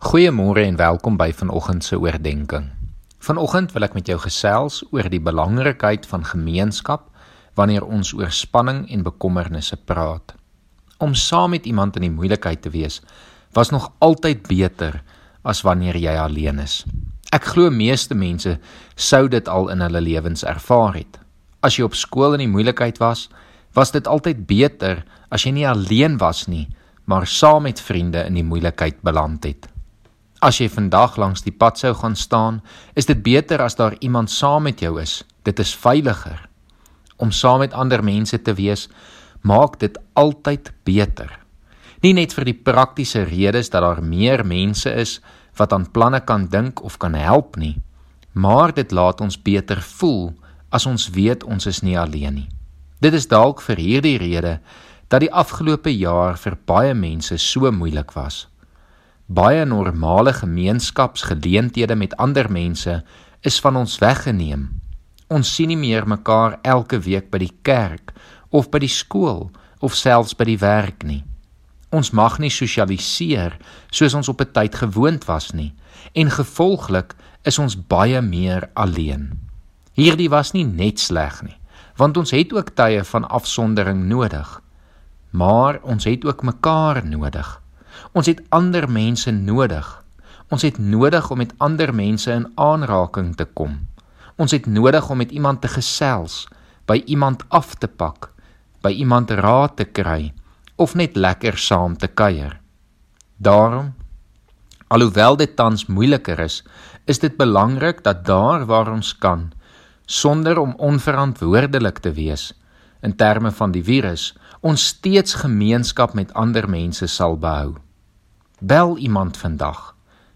Goeiemôre en welkom by vanoggend se oordeenking. Vanoggend wil ek met jou gesels oor die belangrikheid van gemeenskap wanneer ons oor spanning en bekommernisse praat. Om saam met iemand in die moeilikheid te wees was nog altyd beter as wanneer jy alleen is. Ek glo meeste mense sou dit al in hulle lewens ervaar het. As jy op skool in die moeilikheid was, was dit altyd beter as jy nie alleen was nie, maar saam met vriende in die moeilikheid beland het. As jy vandag langs die pad sou gaan staan, is dit beter as daar iemand saam met jou is. Dit is veiliger. Om saam met ander mense te wees, maak dit altyd beter. Nie net vir die praktiese redes dat daar meer mense is wat aan planne kan dink of kan help nie, maar dit laat ons beter voel as ons weet ons is nie alleen nie. Dit is dalk vir hierdie rede dat die afgelope jaar vir baie mense so moeilik was baie normale gemeenskapsgeleenthede met ander mense is van ons weggeneem. Ons sien nie meer mekaar elke week by die kerk of by die skool of selfs by die werk nie. Ons mag nie sosialiseer soos ons op 'n tyd gewoond was nie en gevolglik is ons baie meer alleen. Hierdie was nie net sleg nie, want ons het ook tye van afsondering nodig. Maar ons het ook mekaar nodig. Ons het ander mense nodig. Ons het nodig om met ander mense in aanraking te kom. Ons het nodig om met iemand te gesels, by iemand af te pak, by iemand raad te kry of net lekker saam te kuier. Daarom alhoewel dit tans moeiliker is, is dit belangrik dat daar waar ons kan, sonder om onverantwoordelik te wees in terme van die virus, ons steeds gemeenskap met ander mense sal behou. Bel iemand vandag.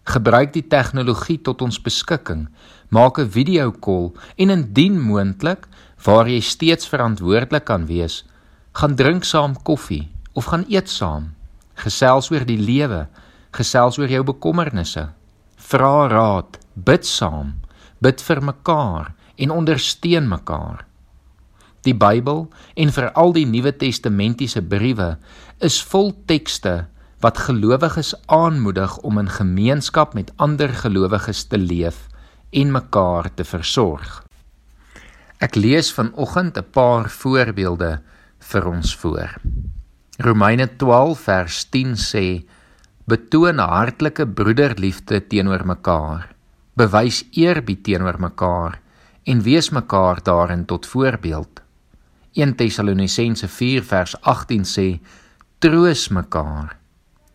Gebruik die tegnologie tot ons beskikking. Maak 'n video-kol en indien moontlik, waar jy steeds verantwoordelik kan wees, gaan drink saam koffie of gaan eet saam. Gesels oor die lewe, gesels oor jou bekommernisse. Vra raad, bid saam, bid vir mekaar en ondersteun mekaar. Die Bybel en veral die Nuwe Testamentiese briewe is vol tekste wat gelowiges aanmoedig om in gemeenskap met ander gelowiges te leef en mekaar te versorg. Ek lees vanoggend 'n paar voorbeelde vir ons voor. Romeine 12 vers 10 sê: Betoon hartlike broederliefde teenoor mekaar. Bewys eerbied teenoor mekaar en wees mekaar daarin tot voorbeeld. 1 Tessalonisense 4 vers 18 sê: Troos mekaar.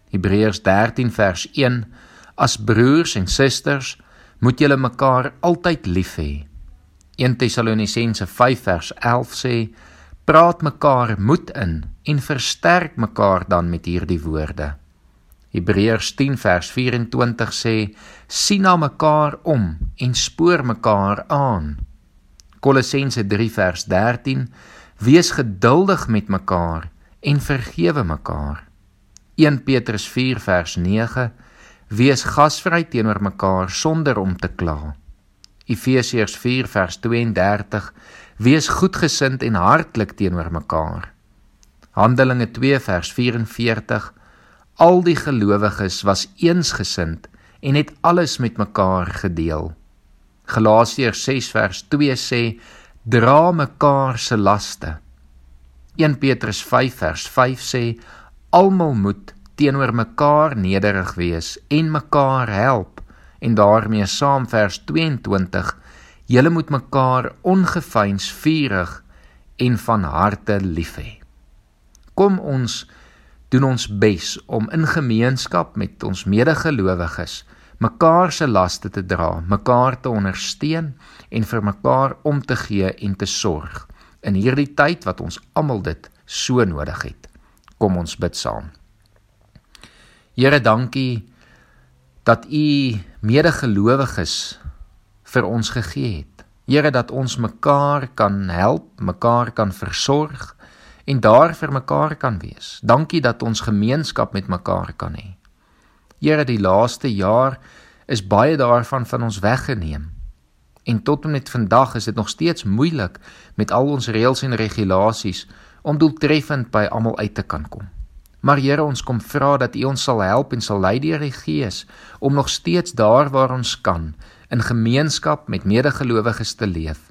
Hebreërs 13 vers 1 As broers en susters moet julle mekaar altyd lief hê. 1 Tessalonisense 5 vers 11 sê praat mekaar moed in en versterk mekaar dan met hierdie woorde. Hebreërs 10 vers 24 sê sien na mekaar om en spoor mekaar aan. Kolossense 3 vers 13 wees geduldig met mekaar en vergewe mekaar. 1 Petrus 4 vers 9 Wees gasvry teenoor mekaar sonder om te kla. Efesiërs 4 vers 32 Wees goedgesind en hartlik teenoor mekaar. Handelinge 2 vers 44 Al die gelowiges was eensgesind en het alles met mekaar gedeel. Galasiërs 6 vers 2 sê dra mekaar se laste. 1 Petrus 5 vers 5 sê almal moet teenoor mekaar nederig wees en mekaar help. En daarmee saam vers 22 julle moet mekaar ongeveins vurig en van harte lief hê. Kom ons doen ons bes om in gemeenskap met ons medegelowiges mekaar se laste te dra mekaar te ondersteun en vir mekaar om te gee en te sorg in hierdie tyd wat ons almal dit so nodig het Kom ons bid saam. Here, dankie dat U medegelowiges vir ons gegee het. Here dat ons mekaar kan help, mekaar kan versorg en daar vir mekaar kan wees. Dankie dat ons gemeenskap met mekaar kan hê. Here, die laaste jaar is baie daarvan van ons weggeneem. En tot en met vandag is dit nog steeds moeilik met al ons reëls en regulasies om doeltreffend by almal uit te kan kom. Maar Here, ons kom vra dat U ons sal help en sal lei deur die Gees om nog steeds daar waar ons kan in gemeenskap met medegelowiges te leef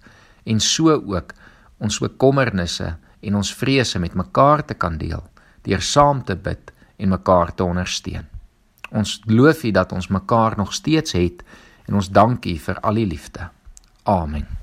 en so ook ons bekommernisse en ons vrese met mekaar te kan deel deur saam te bid en mekaar te ondersteun. Ons loof U dat ons mekaar nog steeds het en ons dank U vir al die liefde. Amen.